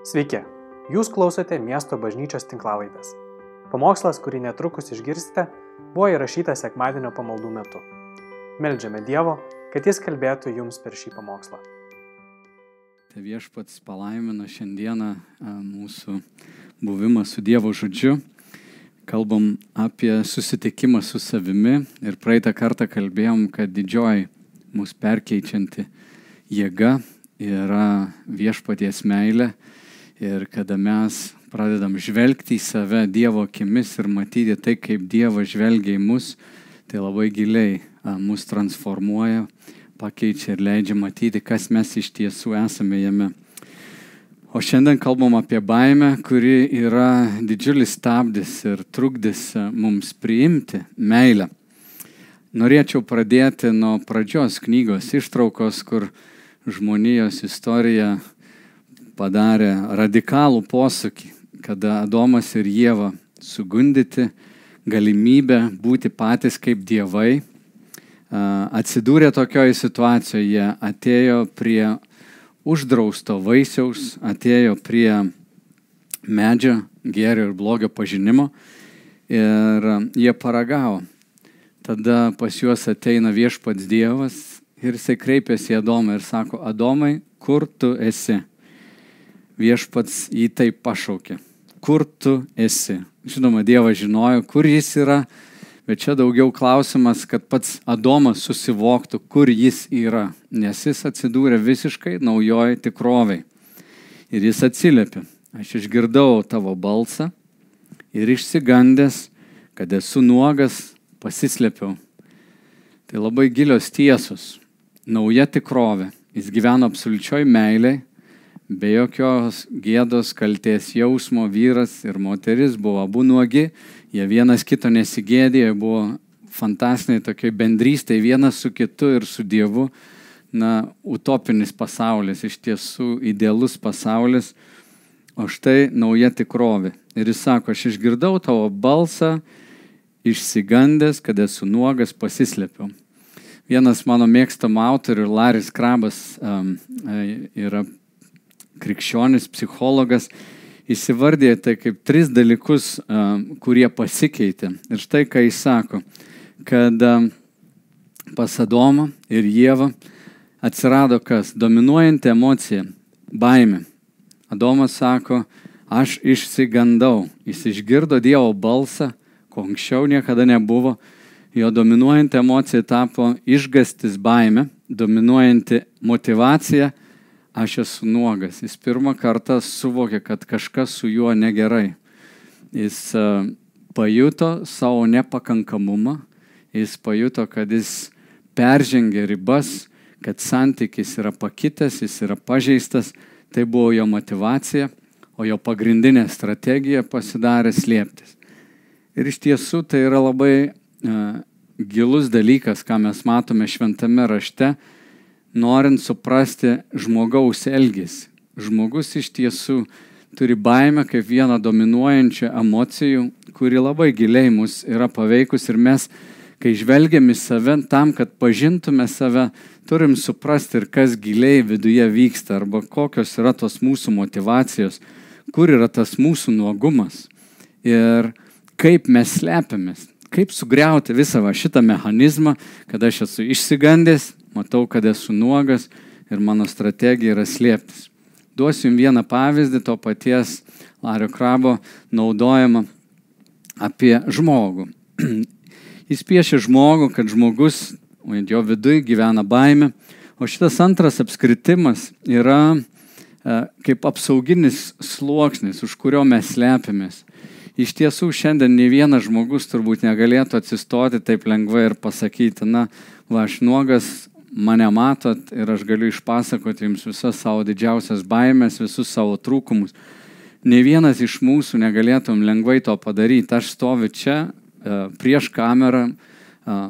Sveiki, jūs klausote miesto bažnyčios tinklavaitės. Pamokslas, kurį netrukus išgirsite, buvo įrašytas sekmadienio pamaldų metu. Meldžiame Dievo, kad Jis kalbėtų jums per šį pamokslą. Tai viešpats palaimino šiandieną mūsų buvimą su Dievo žodžiu. Kalbam apie susitikimą su savimi ir praeitą kartą kalbėjom, kad didžioji mūsų perkeičianti jėga yra viešpaties meilė Ir kada mes pradedam žvelgti į save Dievo akimis ir matyti tai, kaip Dievas žvelgia į mus, tai labai giliai mus transformuoja, pakeičia ir leidžia matyti, kas mes iš tiesų esame jame. O šiandien kalbam apie baimę, kuri yra didžiulis stabdis ir trukdis mums priimti meilę. Norėčiau pradėti nuo pradžios knygos ištraukos, kur žmonijos istorija padarė radikalų posūkį, kada Adomas ir Jėva sugundyti galimybę būti patys kaip dievai, atsidūrė tokioje situacijoje, jie atėjo prie uždrausto vaisiaus, atėjo prie medžio gėrio ir blogio pažinimo ir jie paragavo. Tada pas juos ateina viešpats Dievas ir jisai kreipiasi į Adomą ir sako, Adomai, kur tu esi? Viešpats jį taip pašaukė. Kur tu esi? Žinoma, Dievas žinojo, kur jis yra, bet čia daugiau klausimas, kad pats Adomas susivoktų, kur jis yra, nes jis atsidūrė visiškai naujoji tikroviai. Ir jis atsiliepė, aš išgirdau tavo balsą ir išsigandęs, kad esu nuogas, pasislėpiau. Tai labai gilios tiesos, nauja tikrovė. Jis gyveno absoliučioj meiliai, be jokios gėdos, kalties jausmo vyras ir moteris buvo abu nuogi, jie vienas kito nesigėdė, buvo fantastiniai tokiai bendrystė vienas su kitu ir su Dievu. Na, utopinis pasaulis, iš tiesų idealus pasaulis, o štai nauja tikrovė. Ir jis sako, aš išgirdau tavo balsą, išsigandęs, kad esu nuogas, pasislėpiau. Vienas mano mėgstamų autorių, Laris Krabas, um, yra krikščionis, psichologas, įsivardė tai kaip tris dalykus, kurie pasikeitė. Ir štai ką jis sako, kad pas Adomą ir Jėvą atsirado kas? Dominuojanti emocija - baimė. Adomas sako, aš išsigandau. Jis išgirdo Dievo balsą, ko anksčiau niekada nebuvo. Jo dominuojanti emocija tapo išgastis baime, dominuojanti motivacija aš esu nuogas. Jis pirmą kartą suvokė, kad kažkas su juo negerai. Jis e, pajuto savo nepakankamumą, jis pajuto, kad jis peržengė ribas, kad santykis yra pakitęs, jis yra pažeistas. Tai buvo jo motivacija, o jo pagrindinė strategija pasidarė slėptis. Ir iš tiesų tai yra labai uh, gilus dalykas, ką mes matome šventame rašte, norint suprasti žmogaus elgesį. Žmogus iš tiesų turi baimę kaip vieną dominuojančią emocijų, kuri labai giliai mus yra paveikus ir mes, kai žvelgiam į save tam, kad pažintume save, turim suprasti ir kas giliai viduje vyksta arba kokios yra tos mūsų motivacijos, kur yra tas mūsų nuogumas ir kaip mes slepiamės, kaip sugriauti visą šitą mechanizmą, kad aš esu išsigandęs, matau, kad esu nuogas ir mano strategija yra slėptis. Duosiu jums vieną pavyzdį to paties Lario Krabo naudojama apie žmogų. Jis piešia žmogų, kad žmogus, o jo viduje gyvena baime, o šitas antras apskritimas yra e, kaip apsauginis sluoksnis, už kurio mes slepiamės. Iš tiesų šiandien ne vienas žmogus turbūt negalėtų atsistoti taip lengvai ir pasakyti, na, va, aš nuogas, mane matot ir aš galiu išpasakoti jums visas savo didžiausias baimės, visus savo trūkumus. Ne vienas iš mūsų negalėtum lengvai to padaryti. Aš stoviu čia e, prieš kamerą, e,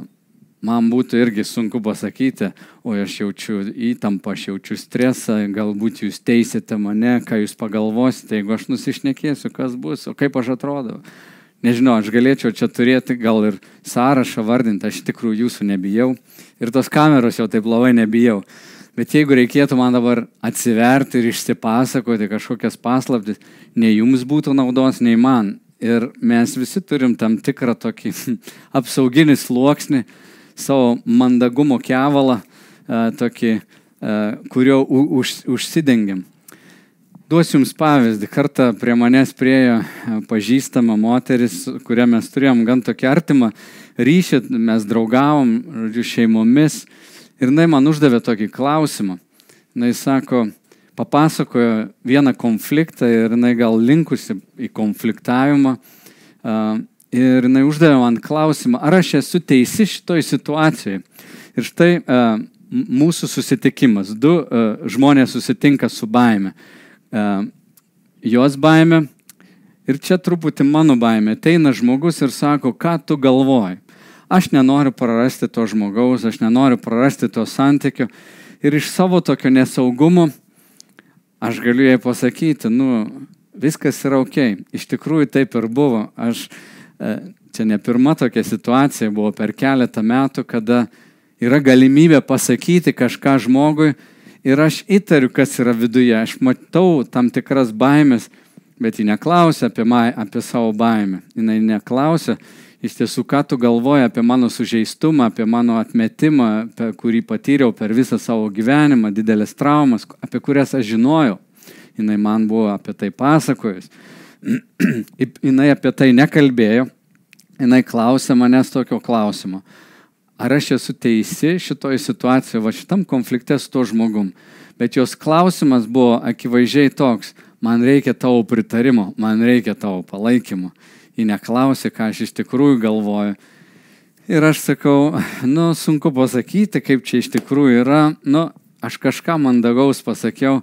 man būtų irgi sunku pasakyti, o aš jaučiu įtampą, aš jaučiu stresą, galbūt jūs teisite mane, ką jūs pagalvosite, jeigu aš nusišnekėsiu, kas bus, o kaip aš atrodau. Nežinau, aš galėčiau čia turėti gal ir sąrašą vardinti, aš tikrųjų jūsų nebijau. Ir tos kameros jau taip labai nebijau. Bet jeigu reikėtų man dabar atsiverti ir išsipasakoti kažkokias paslaptis, nei jums būtų naudos, nei man. Ir mes visi turim tam tikrą tokį apsauginį sluoksnį, savo mandagumo kevalą, tokį, kurio už, užsidengiam. Duosiu Jums pavyzdį. Kartą prie manęs priejo pažįstama moteris, kurią mes turėjom gan tokį artimą ryšį, mes draugavom, žodžiu, šeimomis. Ir jinai man uždavė tokį klausimą. Jis sako, papasakojo vieną konfliktą ir jinai gal linkusi į konfliktavimą. Ir jinai uždavė man klausimą, ar aš esu teisi šitoj situacijoje. Ir štai mūsų susitikimas. Du žmonės susitinka su baime. Jos baime ir čia truputį mano baime. Ateina žmogus ir sako, ką tu galvoji. Aš nenoriu prarasti to žmogaus, aš nenoriu prarasti to santykių. Ir iš savo tokio nesaugumo aš galiu jai pasakyti, nu, viskas yra ok. Iš tikrųjų taip ir buvo. Aš, e, čia ne pirma tokia situacija, buvo per keletą metų, kada yra galimybė pasakyti kažką žmogui ir aš įtariu, kas yra viduje. Aš matau tam tikras baimės, bet ji neklausia apie, apie savo baimę. Jis neklausia, iš tiesų, ką tu galvoji apie mano sužeistumą, apie mano atmetimą, apie kurį patyriau per visą savo gyvenimą, didelės traumas, apie kurias aš žinojau. Jis man buvo apie tai pasakojus. Jis apie tai nekalbėjo. Jis klausė manęs tokio klausimo. Ar aš esu teisi šitoje situacijoje, va šitam konflikte su to žmogum. Bet jos klausimas buvo akivaizdžiai toks, man reikia tavo pritarimo, man reikia tavo palaikymo ji neklausė, ką aš iš tikrųjų galvoju. Ir aš sakau, nu, sunku pasakyti, kaip čia iš tikrųjų yra. Nu, aš kažką mandagaus pasakiau,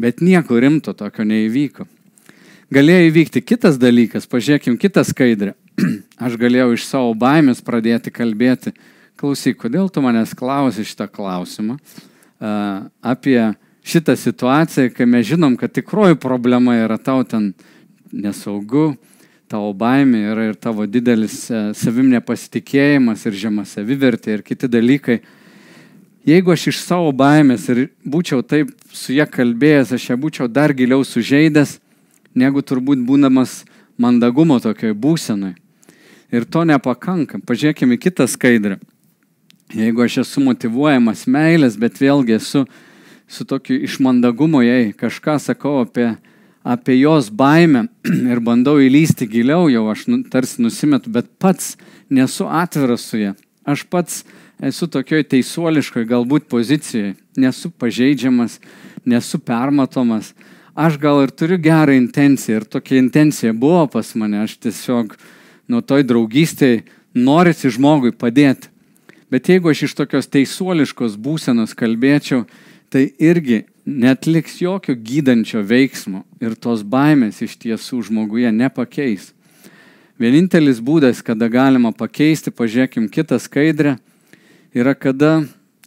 bet nieko rimto tokio neįvyko. Galėjo įvykti kitas dalykas, pažiūrėkim kitą skaidrę. Aš galėjau iš savo baimės pradėti kalbėti. Klausyk, kodėl tu manęs klausi šitą klausimą uh, apie šitą situaciją, kai mes žinom, kad tikroji problema yra tau ten nesaugu, tavo baimė yra ir tavo didelis e, savim nepasitikėjimas ir žema savivertė ir kiti dalykai. Jeigu aš iš savo baimės ir būčiau taip su ją kalbėjęs, aš ją būčiau dar giliau sužeidęs, negu turbūt būdamas mandagumo tokioje būsenai. Ir to nepakanka. Pažiūrėkime kitą skaidrę. Jeigu aš esu motivuojamas meilės, bet vėlgi esu su tokiu išmandagumo, jei kažką sakau apie apie jos baimę ir bandau įlysti giliau, jau aš nu, tarsi nusimetu, bet pats nesu atviras su ja. Aš pats esu tokioj teisuoliškoj galbūt pozicijoje, nesu pažeidžiamas, nesu permatomas. Aš gal ir turiu gerą intenciją ir tokia intencija buvo pas mane, aš tiesiog nuo toj draugystėje norisi žmogui padėti. Bet jeigu aš iš tokios teisuoliškos būsenos kalbėčiau, tai irgi netliks jokio gydančio veiksmo ir tos baimės iš tiesų žmoguje nepakeis. Vienintelis būdas, kada galima pakeisti, pažiūrėkim kitą skaidrę, yra kada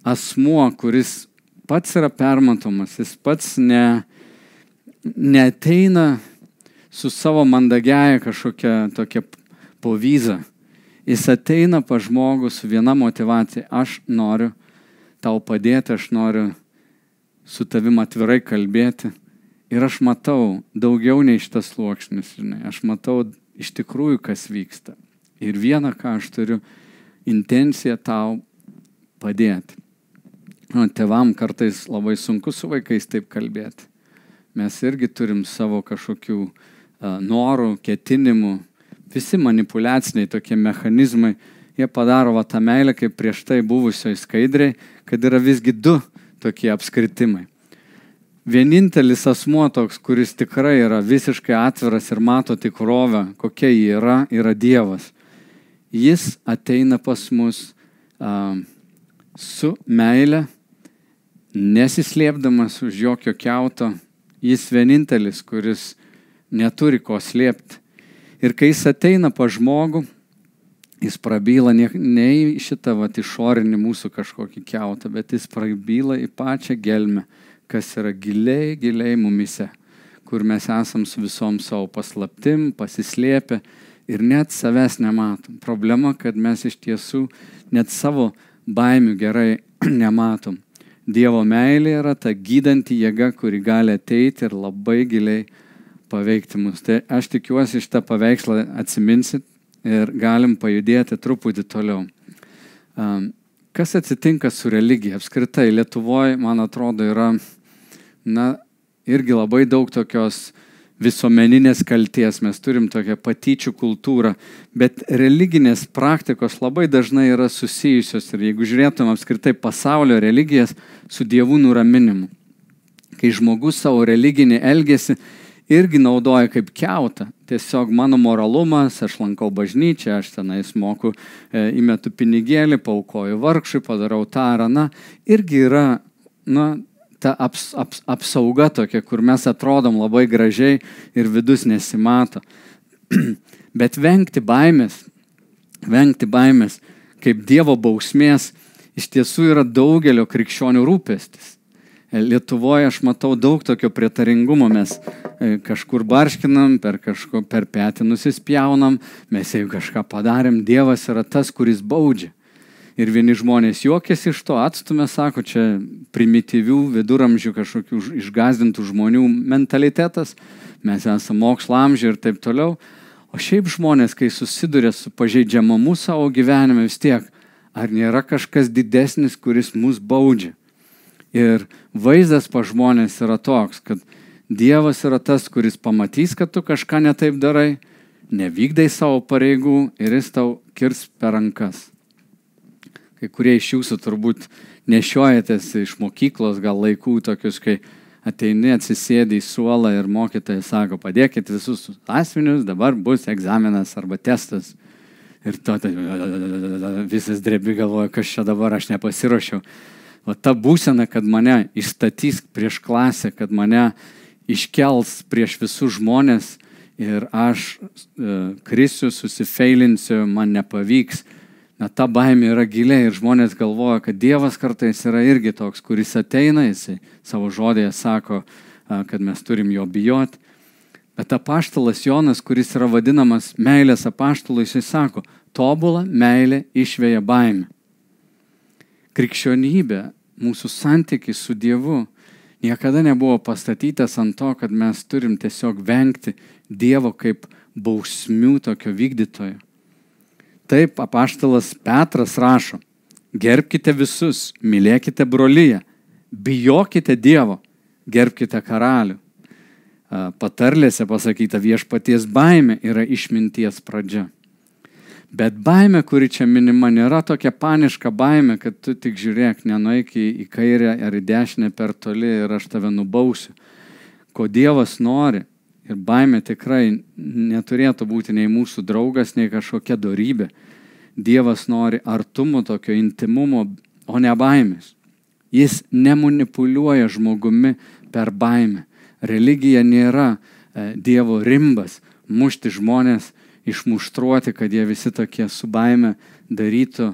asmuo, kuris pats yra permatomas, jis pats ne, neteina su savo mandagiaja kažkokia tokia povyza. Jis ateina pa žmogų su viena motivacija. Aš noriu tau padėti, aš noriu su tavim atvirai kalbėti. Ir aš matau daugiau nei šitas sluoksnis, žinai. Aš matau iš tikrųjų, kas vyksta. Ir vieną, ką aš turiu, intenciją tau padėti. Nu, tevam kartais labai sunku su vaikais taip kalbėti. Mes irgi turim savo kažkokių uh, norų, ketinimų. Visi manipulaciniai tokie mechanizmai, jie padaro va tą meilę, kaip prieš tai buvusioj skaidriai, kad yra visgi du tokie apskritimai. Vienintelis asmuo toks, kuris tikrai yra visiškai atviras ir mato tikrovę, kokia ji yra, yra Dievas. Jis ateina pas mus a, su meile, nesislėpdamas už jokio keuto. Jis vienintelis, kuris neturi ko slėpti. Ir kai jis ateina pa žmogų, jis prabyla ne, ne į šitą vat, išorinį mūsų kažkokį keutą, bet jis prabyla į pačią gelmę, kas yra giliai, giliai mumise, kur mes esam su visom savo paslaptim, pasislėpę ir net savęs nematom. Problema, kad mes iš tiesų net savo baimių gerai nematom. Dievo meilė yra ta gydanti jėga, kuri gali ateiti ir labai giliai paveikti mus. Tai aš tikiuosi šitą paveikslą atsiminsit ir galim pajudėti truputį toliau. Kas atsitinka su religija? Apskritai, Lietuvoje, man atrodo, yra, na, irgi labai daug tokios visuomeninės kalties, mes turim tokią patyčių kultūrą, bet religinės praktikos labai dažnai yra susijusios ir jeigu žiūrėtum apskritai pasaulio religijas su dievų nuraminimu. Kai žmogus savo religinį elgesį irgi naudoja kaip keutą, tiesiog mano moralumas, aš lankau bažnyčią, aš tenais moku, e, įmetu pinigėlį, paukoju vargšui, padarau tą ar aną, irgi yra, na, ta aps, aps, apsauga tokia, kur mes atrodom labai gražiai ir vidus nesimato. Bet vengti baimės, vengti baimės kaip Dievo bausmės iš tiesų yra daugelio krikščionių rūpestis. Lietuvoje aš matau daug tokio prietaringumo, mes e, kažkur barškinam, per, kažko, per petį nusispjaunam, mes jeigu kažką padarėm, Dievas yra tas, kuris baudžia. Ir vieni žmonės juokėsi iš to, atstumė, sako, čia primityvių viduramžių kažkokių išgazdintų žmonių mentalitetas, mes esame mokslo amžiai ir taip toliau. O šiaip žmonės, kai susiduria su pažeidžiamumu savo gyvenime, vis tiek, ar nėra kažkas didesnis, kuris mus baudžia. Ir vaizdas pa žmonės yra toks, kad Dievas yra tas, kuris pamatys, kad tu kažką netaip darai, nevykdai savo pareigų ir jis tau kirs per rankas. Kai kurie iš jūsų turbūt nešiojatės iš mokyklos gal laikų tokius, kai ateini, atsisėdi į suolą ir mokytojas sako, padėkit visus asmenius, dabar bus egzaminas arba testas. Ir to tai, visas drebi galvoja, kas čia dabar aš nepasiruošiau. O ta būsena, kad mane išstatys prieš klasę, kad mane iškels prieš visus žmonės ir aš e, krisiu, susifeilinsiu, man nepavyks Na, ta baimė yra giliai ir žmonės galvoja, kad Dievas kartais yra irgi toks, kuris ateina, jisai savo žodėje sako, kad mes turim jo bijoti. Bet apaštalas Jonas, kuris yra vadinamas meilės apaštalu, jisai sako, tobulą meilę išvėja baimė. Krikščionybė, mūsų santykis su Dievu niekada nebuvo pastatytas ant to, kad mes turim tiesiog vengti Dievo kaip bausmių tokio vykdytojo. Taip apaštalas Petras rašo, gerbkite visus, mylėkite brolyje, bijokite Dievo, gerbkite karalių. Patarlėse pasakyta viešpaties baime yra išminties pradžia. Bet baime, kuri čia minima, nėra tokia paniška baime, kad tu tik žiūrėk, nenueik į kairę ar į dešinę per toli ir aš tave nubausiu. Ko Dievas nori, Ir baimė tikrai neturėtų būti nei mūsų draugas, nei kažkokia darybė. Dievas nori artumo, tokio intimumo, o ne baimės. Jis nemanipuliuoja žmogumi per baimę. Religija nėra e, Dievo rimbas, mušti žmonės, išmuštruoti, kad jie visi tokie su baime darytų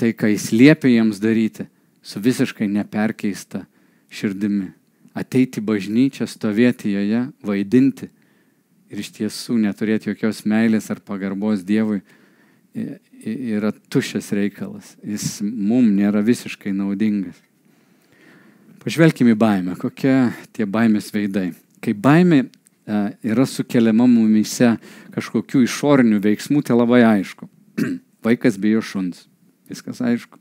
tai, ką jis liepia jiems daryti, su visiškai neperkeista širdimi ateiti bažnyčią, stovėti joje, vaidinti ir iš tiesų neturėti jokios meilės ar pagarbos Dievui yra tuščias reikalas. Jis mum nėra visiškai naudingas. Pažvelkime į baimę. Kokie tie baimės veidai. Kai baimė yra sukeliama mumise kažkokių išorinių veiksmų, tai labai aišku. Vaikas bijo šuns. Viskas aišku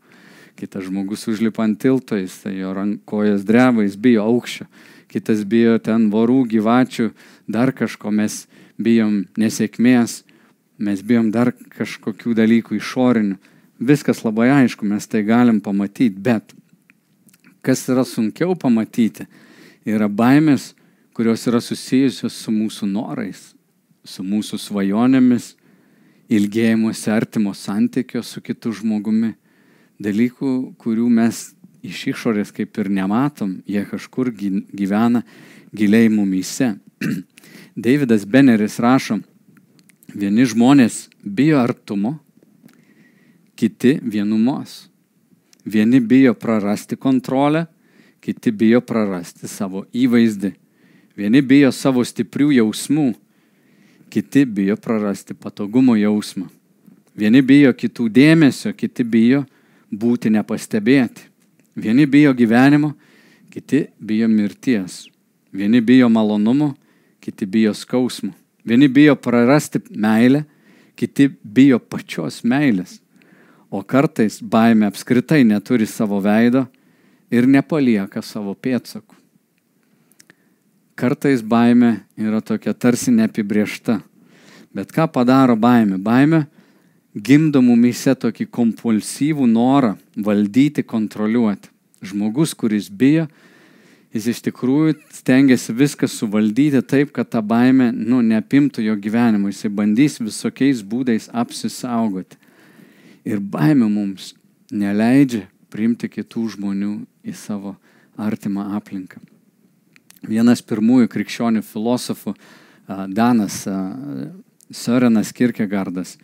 kitas žmogus užlipa ant tilto, jis tai jo rankojas dreba, jis bijo aukščio, kitas bijo ten vorų, gyvačių, dar kažko, mes bijom nesėkmės, mes bijom dar kažkokių dalykų išorinių. Viskas labai aišku, mes tai galim pamatyti, bet kas yra sunkiau pamatyti, yra baimės, kurios yra susijusios su mūsų norais, su mūsų svajonėmis, ilgėjimuose artimo santykio su kitu žmogumi dalykų, kurių mes iš išorės kaip ir nematom, jie kažkur gyvena giliai mumyse. Davidas Beneris rašo, vieni žmonės bijo artumo, kiti vienumos. Vieni bijo prarasti kontrolę, kiti bijo prarasti savo įvaizdį. Vieni bijo savo stiprių jausmų, kiti bijo prarasti patogumo jausmą. Vieni bijo kitų dėmesio, kiti bijo būti nepastebėti. Vieni bijo gyvenimo, kiti bijo mirties. Vieni bijo malonumo, kiti bijo skausmo. Vieni bijo prarasti meilę, kiti bijo pačios meilės. O kartais baime apskritai neturi savo veido ir nepalieka savo pėdsakų. Kartais baime yra tokia tarsi neapibriešta. Bet ką padaro baime? Baime gimdo mumise tokį kompulsyvų norą valdyti, kontroliuoti. Žmogus, kuris bijo, jis iš tikrųjų stengiasi viską suvaldyti taip, kad ta baime nu, neapimtų jo gyvenimo. Jis bandys visokiais būdais apsisaugoti. Ir baime mums neleidžia priimti kitų žmonių į savo artimą aplinką. Vienas pirmųjų krikščionių filosofų, Danas Sörenas Kirkegardas,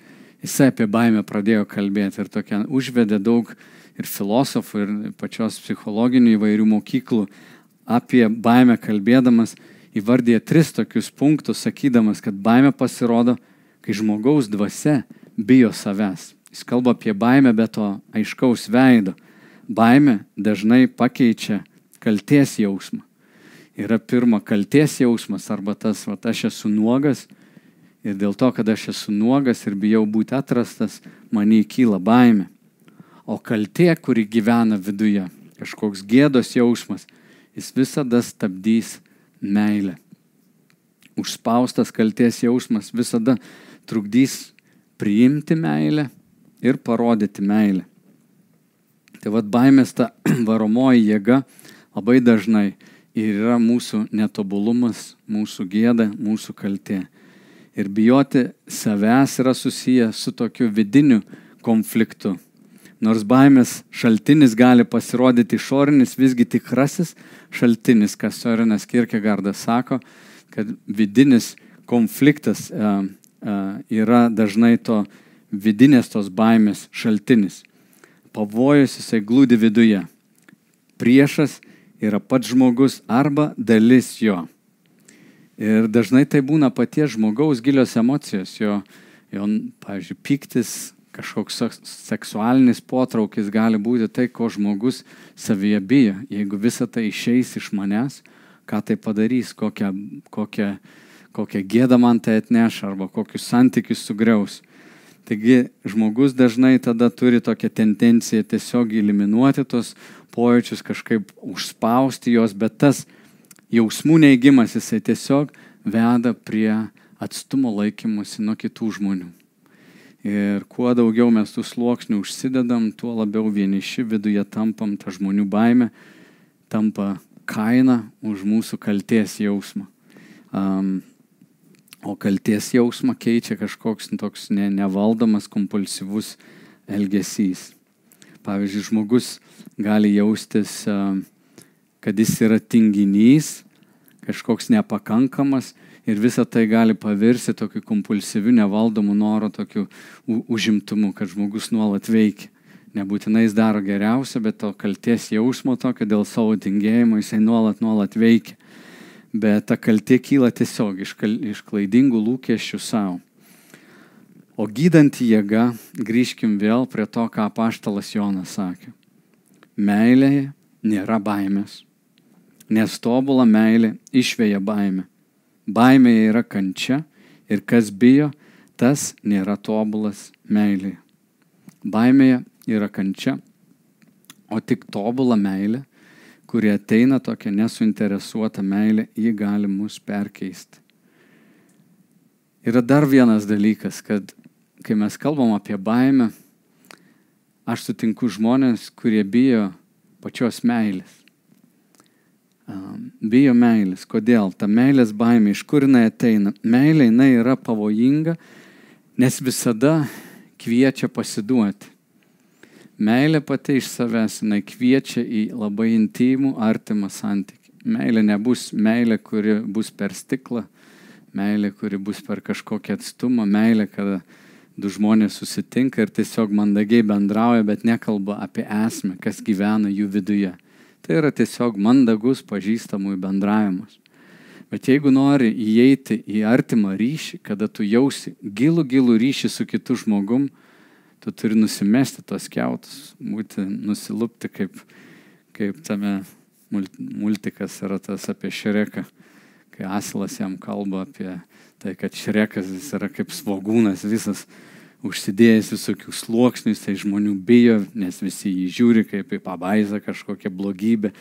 jisai apie baimę pradėjo kalbėti ir tokia užvedė daug ir filosofų, ir pačios psichologinių įvairių mokyklų apie baimę kalbėdamas įvardė tris tokius punktus, sakydamas, kad baimė pasirodo, kai žmogaus dvasia bijo savęs. Jis kalba apie baimę, bet to aiškaus veido. Baimė dažnai pakeičia kalties jausmą. Yra pirma kalties jausmas arba tas, va, aš esu nuogas Ir dėl to, kad aš esu nuogas ir bijau būti atrastas, man įkyla baime. O kaltė, kuri gyvena viduje, kažkoks gėdos jausmas, jis visada stabdys meilę. Užspaustas kalties jausmas visada trukdys priimti meilę ir parodyti meilę. Tai vad baimės ta varomoji jėga labai dažnai ir yra mūsų netobulumas, mūsų gėda, mūsų kaltė. Ir bijoti savęs yra susiję su tokiu vidiniu konfliktu. Nors baimės šaltinis gali pasirodyti išorinis, visgi tikrasis šaltinis, kas Sorinas Kirkegardas sako, kad vidinis konfliktas e, e, yra dažnai to vidinės tos baimės šaltinis. Pavojus jisai glūdi viduje. Priešas yra pats žmogus arba dalis jo. Ir dažnai tai būna paties žmogaus gilios emocijos, jo, jo pavyzdžiui, piktis, kažkoks seksualinis potraukis gali būti tai, ko žmogus savyje bijo. Jeigu visa tai išeis iš manęs, ką tai padarys, kokią, kokią, kokią gėdą man tai atneš arba kokius santykius sugriaus. Taigi žmogus dažnai tada turi tokią tendenciją tiesiog eliminuoti tos pojūčius, kažkaip užspausti juos, bet tas jausmų neigimas, jisai tiesiog veda prie atstumo laikymusi nuo kitų žmonių. Ir kuo daugiau mes tų sluoksnių užsidedam, tuo labiau vieniši viduje tampam, ta žmonių baime tampa kaina už mūsų kalties jausmą. Um, o kalties jausmą keičia kažkoks toks ne, nevaldomas, kompulsyvus elgesys. Pavyzdžiui, žmogus gali jaustis kad jis yra tinginys, kažkoks nepakankamas ir visa tai gali pavirsti tokiu kompulsyviu, nevaldomu noru, tokiu užimtumu, kad žmogus nuolat veikia. Nebūtinai jis daro geriausia, bet to kalties jausmo tokio dėl savo tingėjimo jisai nuolat, nuolat veikia. Bet ta kaltė kyla tiesiog iš, iš klaidingų lūkesčių savo. O gydanti jėga, grįžkim vėl prie to, ką paštalas Jonas sakė. Meilėje nėra baimės nes tobulą meilę išvėja baimė. Baimėje yra kančia ir kas bijo, tas nėra tobulas meilėje. Baimėje yra kančia, o tik tobula meilė, kuri ateina tokia nesuinteresuota meilė, ji gali mus perkeisti. Yra dar vienas dalykas, kad kai mes kalbam apie baimę, aš sutinku žmonės, kurie bijo pačios meilės bijo meilės. Kodėl? Ta meilės baimė, iš kur jinai ateina? Meilė jinai yra pavojinga, nes visada kviečia pasiduoti. Meilė pati iš savęs, jinai kviečia į labai intimų, artimą santykį. Meilė nebus meilė, kuri bus per stiklą, meilė, kuri bus per kažkokį atstumą, meilė, kada du žmonės susitinka ir tiesiog mandagiai bendrauja, bet nekalba apie esmę, kas gyvena jų viduje. Tai yra tiesiog mandagus pažįstamųjų bendravimas. Bet jeigu nori įeiti į artimą ryšį, kada tu jausi gilų, gilų ryšį su kitu žmogum, tu turi nusimesti tos keutus, būti nusilupti kaip, kaip tame multikas yra tas apie Šreką, kai Asilas jam kalba apie tai, kad Šrekas jis yra kaip svogūnas visas užsidėjęs visokius sluoksnius, tai žmonių bijo, nes visi jį žiūri kaip į pabaizą kažkokią blogybę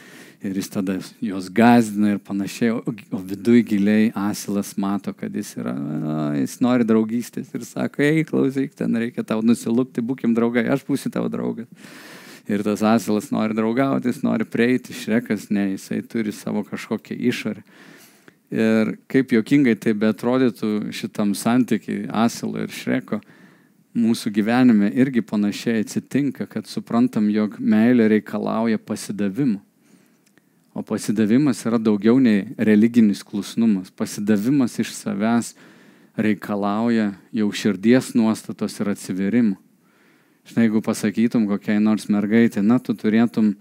ir jis tada jos gazdina ir panašiai, o, o viduje giliai asilas mato, kad jis yra, jis nori draugystės ir sako, ei, klausyk, ten reikia tau nusilupti, būkim draugai, aš būsiu tavo draugas. Ir tas asilas nori draugauti, jis nori prieiti, šrekas, ne, jisai turi savo kažkokią išorę. Ir kaip jokingai tai betrodytų šitam santykiai asilo ir šreko, mūsų gyvenime irgi panašiai atsitinka, kad suprantam, jog meilė reikalauja pasidavimo. O pasidavimas yra daugiau nei religinis klusnumas. Pasidavimas iš savęs reikalauja jau širdies nuostatos ir atsiverimo. Štai jeigu pasakytum kokiai nors mergaitė, na, tu turėtum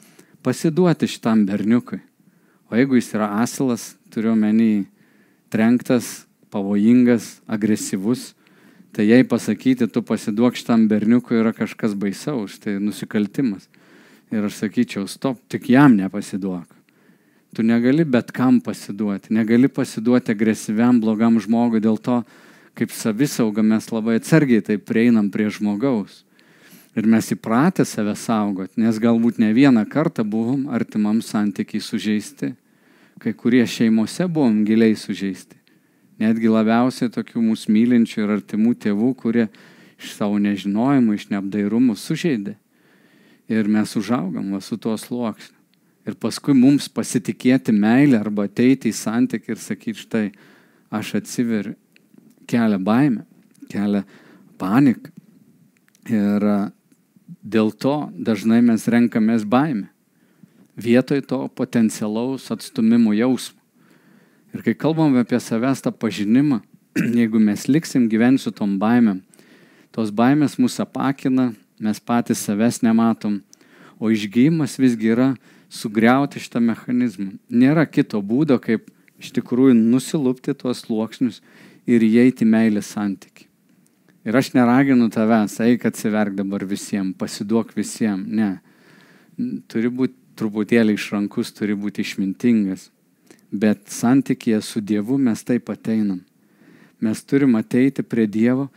pasiduoti šitam berniukui. O jeigu jis yra asilas, turiu menį trenktas, pavojingas, agresyvus, Tai jei pasakyti, tu pasiduok šitam berniukui yra kažkas baisaus, tai nusikaltimas. Ir aš sakyčiau, stop, tik jam nepasiduok. Tu negali bet kam pasiduoti, negali pasiduoti agresyviam blogam žmogui, dėl to, kaip savisauga mes labai atsargiai tai prieinam prie žmogaus. Ir mes įpratę save saugot, nes galbūt ne vieną kartą buvom artimam santykiai sužeisti, kai kurie šeimose buvom giliai sužeisti netgi labiausiai tokių mūsų mylinčių ir artimų tėvų, kurie iš savo nežinojimo, iš neapdairumų sužeidė. Ir mes užaugam va, su tuo sluoksniu. Ir paskui mums pasitikėti meilę arba ateiti į santykį ir sakyti, štai aš atsiveriu, kelia baimę, kelia paniką. Ir dėl to dažnai mes renkamės baimę. Vietoj to potencialaus atstumimo jausmo. Ir kai kalbam apie savęs tą pažinimą, jeigu mes liksim gyventi su tom baimėm, tos baimės mūsų apakina, mes patys savęs nematom, o išgyjimas visgi yra sugriauti šitą mechanizmą. Nėra kito būdo, kaip iš tikrųjų nusilupti tuos sluoksnius ir įeiti meilės santyki. Ir aš neraginu tavęs, eik atsiverk dabar visiems, pasiduok visiems. Ne. Turi būti truputėlį išrankus, turi būti išmintingas. Bet santykėje su Dievu mes taip ateinam. Mes turim ateiti prie Dievo,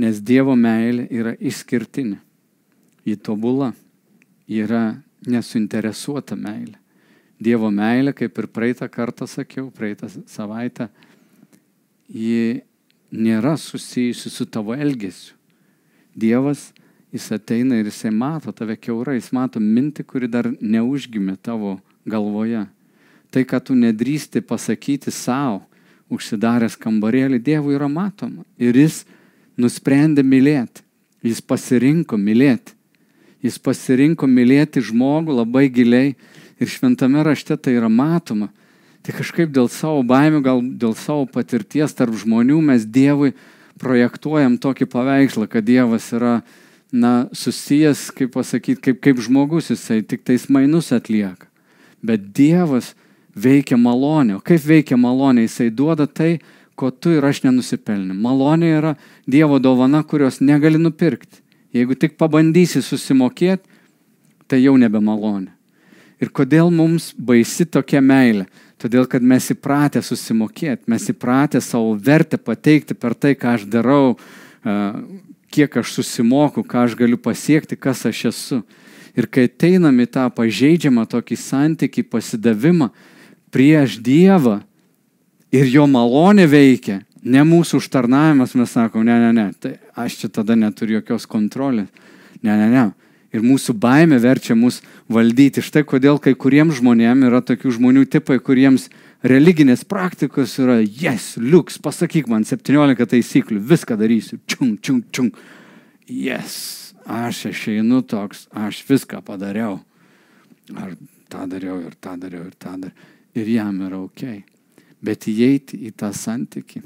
nes Dievo meilė yra išskirtinė. Ji tobula. Yra nesuinteresuota meilė. Dievo meilė, kaip ir praeitą kartą sakiau, praeitą savaitę, ji nėra susijusi su tavo elgesiu. Dievas, jis ateina ir jisai mato tave keurai, jis mato mintį, kuri dar neužgimė tavo galvoje. Tai, ką tu nedrįsti pasakyti savo, užsidaręs kambarėlį, Dievui yra matoma. Ir jis nusprendė mylėti. Jis pasirinko mylėti. Jis pasirinko mylėti žmogų labai giliai ir šventame rašte tai yra matoma. Tai kažkaip dėl savo baimių, gal dėl savo patirties tarp žmonių mes Dievui projektuojam tokį paveikslą, kad Dievas yra na, susijęs, kaip pasakyti, kaip, kaip žmogus, jisai tik tais mainus atlieka. Bet Dievas veikia malonė. O kaip veikia malonė? Jisai duoda tai, ko tu ir aš nenusipelnė. Malonė yra Dievo dovana, kurios negali nupirkti. Jeigu tik pabandysi susimokėti, tai jau nebe malonė. Ir kodėl mums baisi tokia meilė? Todėl, kad mes įpratę susimokėti, mes įpratę savo vertę pateikti per tai, ką aš darau, kiek aš susimoku, ką aš galiu pasiekti, kas aš esu. Ir kai ateinam į tą pažeidžiamą tokį santyki, pasidavimą, prieš Dievą ir jo malonė veikia, ne mūsų užtarnavimas, mes sakom, ne, ne, ne, tai aš čia tada neturiu jokios kontrolės. Ne, ne, ne. Ir mūsų baime verčia mus valdyti. Štai kodėl kai kuriems žmonėms yra tokių žmonių tipai, kuriems religinės praktikos yra, yes, liuks, pasakyk man 17 taisyklių, viską darysiu, čiung, čiung, čiung. Yes, aš išeinu toks, aš viską padariau. Ar tą dariau ir tą dariau ir tą dariau ir jam yra ok. Bet įeiti į tą santyki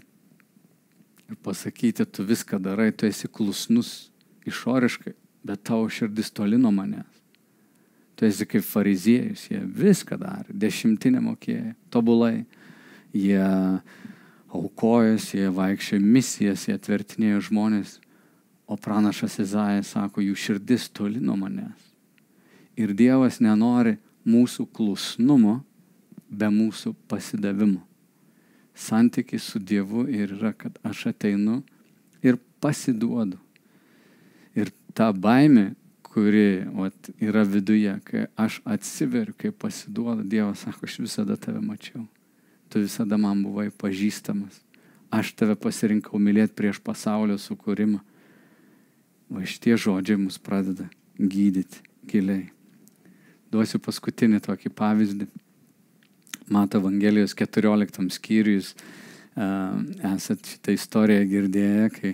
ir pasakyti, tu viską darai, tu esi klusnus išoriškai, bet tavo širdis toli nuo manęs. Tu esi kaip fariziejus, jie viską darė, dešimtinę mokėjo, tobulai. Jie aukojasi, jie vaikščiojo misijas, jie atvertinėjo žmonės, o pranašas Izaijas sako, jų širdis toli nuo manęs. Ir Dievas nenori mūsų klusnumo, be mūsų pasidavimo. Santykis su Dievu ir yra, kad aš ateinu ir pasiduodu. Ir ta baime, kuri vat, yra viduje, kai aš atsiveriu, kai pasiduodu, Dievas sako, aš visada tave mačiau. Tu visada man buvai pažįstamas. Aš tave pasirinkau mylėti prieš pasaulio sukūrimą. Va šitie žodžiai mus pradeda gydyti giliai. Duosiu paskutinį tokį pavyzdį. Mato Evangelijos 14 skyrius esat šitą istoriją girdėję, kai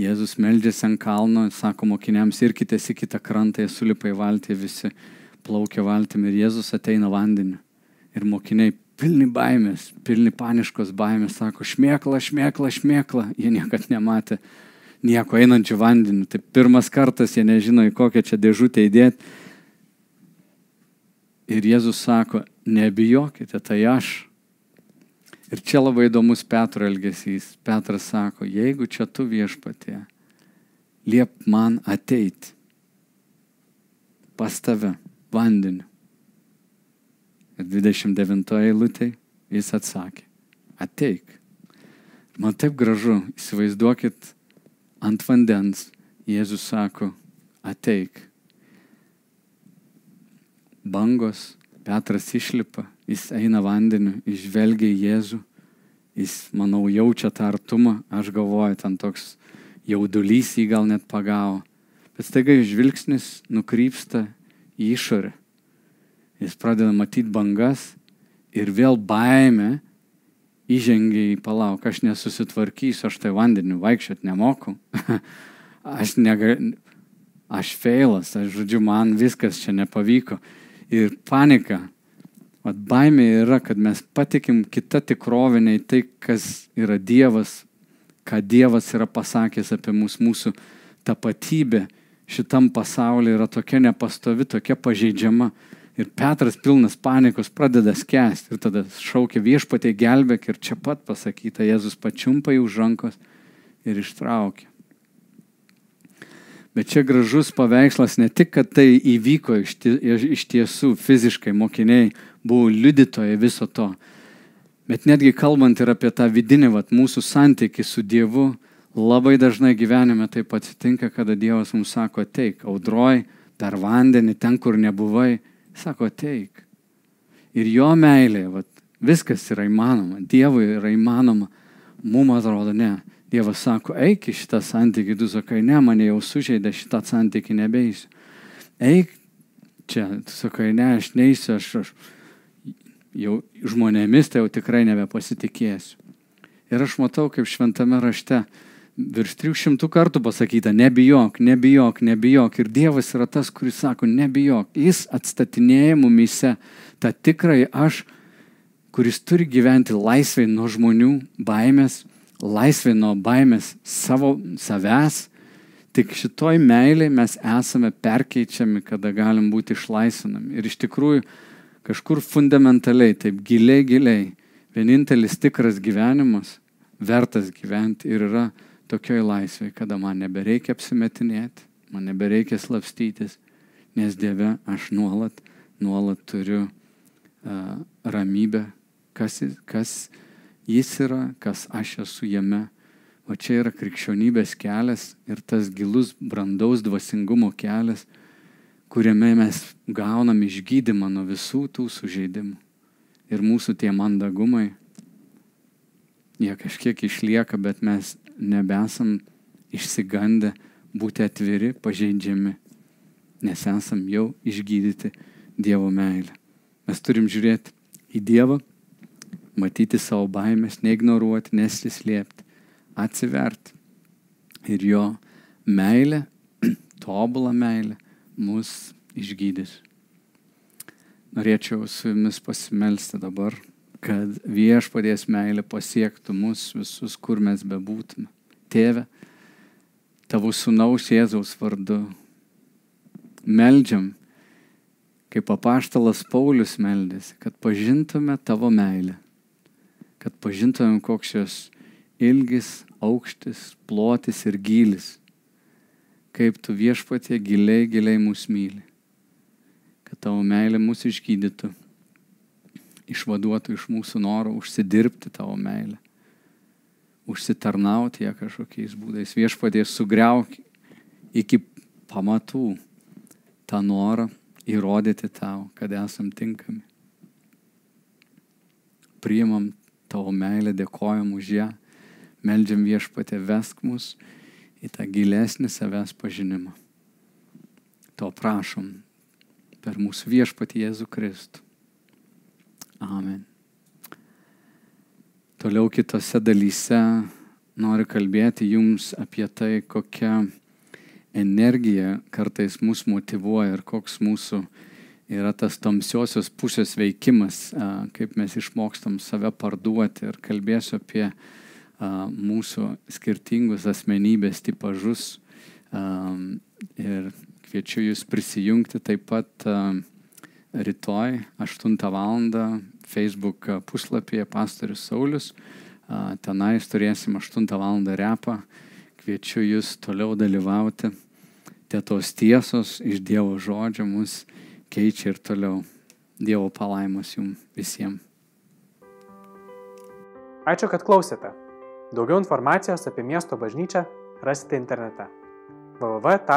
Jėzus meldžiasi ant kalno, sako mokiniams, irkitės į kitą krantą, jie sulipa į valtį, visi plaukia valtim ir Jėzus ateina vandeniu. Ir mokiniai pilni baimės, pilni paniškos baimės, sako, šmėkla, šmėkla, šmėkla, jie niekad nematė nieko einančių vandeniu. Tai pirmas kartas jie nežino, į kokią čia dėžutę įdėti. Ir Jėzus sako, nebijokite, tai aš. Ir čia labai įdomus Petro elgesys. Petras sako, jeigu čia tu viešpatė, liep man ateiti pas tave vandeniu. Ir 29 eilutė jis atsakė, ateik. Man taip gražu, įsivaizduokit, ant vandens Jėzus sako, ateik. Bangos, Petras išlipa, jis eina vandeniu, išvelgia Jėzų, jis, manau, jaučia tą artumą, aš galvoju, ten toks jaudulys jį gal net pagavo. Bet staiga žvilgsnis nukrypsta į išorę. Jis pradeda matyti bangas ir vėl baime įžengia į palauk, aš nesusitvarkysiu, aš tai vandeniu vaikščiot nemoku. aš negaliu, aš feilas, aš žodžiu, man viskas čia nepavyko. Ir panika, Vat baimė yra, kad mes patikim kitą tikrovę nei tai, kas yra Dievas, ką Dievas yra pasakęs apie mus, mūsų tapatybė šitam pasaulyje yra tokia nepastovi, tokia pažeidžiama. Ir Petras pilnas panikos pradeda skęsti ir tada šaukia viešpatė gelbėk ir čia pat pasakyta, Jėzus pačiumpa jį už rankos ir ištraukia. Bet čia gražus paveikslas ne tik, kad tai įvyko iš tiesų fiziškai, mokiniai buvo liudytojai viso to, bet netgi kalbant ir apie tą vidinį vat, mūsų santykį su Dievu, labai dažnai gyvenime taip atsitinka, kada Dievas mums sako, ateik, audroj, per vandenį, ten, kur nebuvai, sako, ateik. Ir jo meilė, vat, viskas yra įmanoma, Dievui yra įmanoma, mums atrodo ne. Dievas sako, eik į šitą santykį, tu sakai, ne, mane jau sužeidė šitą santykį, nebeisiu. Eik čia, tu sakai, ne, aš neįsiu, aš, aš jau žmonėmis tai jau tikrai nebepasitikėsiu. Ir aš matau, kaip šventame rašte virš 300 kartų pasakyta, nebijok, nebijok, nebijok. Ir Dievas yra tas, kuris sako, nebijok. Jis atstatinėja mumise tą tikrąjį aš, kuris turi gyventi laisvai nuo žmonių baimės, laisvė nuo baimės savo savęs. Tik šitoj meiliai mes esame perkeičiami, kada galim būti išlaisvinami. Ir iš tikrųjų kažkur fundamentaliai, taip giliai, giliai, vienintelis tikras gyvenimas, vertas gyventi ir yra tokioj laisvėje, kada man nebereikia apsimetinėti, man nebereikia slapstytis, nes Dieve aš nuolat, nuolat turiu uh, ramybę, kas, kas Jis yra, kas aš esu jame. O čia yra krikščionybės kelias ir tas gilus brandaus dvasingumo kelias, kuriame mes gaunam išgydymą nuo visų tų sužeidimų. Ir mūsų tie mandagumai, jie kažkiek išlieka, bet mes nebesam išsigandę būti atviri, pažeidžiami, nes esam jau išgydyti Dievo meilę. Mes turim žiūrėti į Dievą matyti savo baimės, neignoruoti, nesislėpti, atsiverti. Ir jo meilė, tobulą meilę, mus išgydys. Norėčiau su jumis pasimelsti dabar, kad viešpadės meilė pasiektų mus visus, kur mes bebūtume. Tėve, tavo sunaus Jėzaus vardu. Meldžiam, kaip apaštalas Paulius meldėsi, kad pažintume tavo meilę kad pažintumėm, koks jos ilgis, aukštis, plotis ir gilis. Kaip tu viešpatie giliai, giliai mūsų myli. kad tavo meilė mus išgydytų, išvaduotų iš mūsų noro užsidirbti tavo meilę, užsitarnauti ją kažkokiais būdais. Viešpaties sugriauk iki pamatų tą norą įrodyti tau, kad esam tinkami. Priimam tavo meilę, dėkojam už ją, meldžiam viešpatė vesk mus į tą gilesnį savęs pažinimą. To prašom per mūsų viešpatį Jėzų Kristų. Amen. Toliau kitose dalyse noriu kalbėti jums apie tai, kokia energija kartais mus motivuoja ir koks mūsų yra tas tamsiosios pusės veikimas, kaip mes išmokstam save parduoti ir kalbėsiu apie mūsų skirtingus asmenybės tipažus ir kviečiu jūs prisijungti taip pat rytoj 8 val. Facebook puslapyje Pastorius Saulis. Tenais turėsim 8 val. repą. Kviečiu jūs toliau dalyvauti. Tie tos tiesos iš Dievo žodžio mus keičia ir toliau. Dievo palaimas jums visiems. Ačiū, kad klausėte. Daugiau informacijos apie miesto bažnyčią rasite internete www.m-b.lt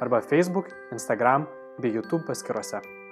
arba Facebook, Instagram bei YouTube paskiruose.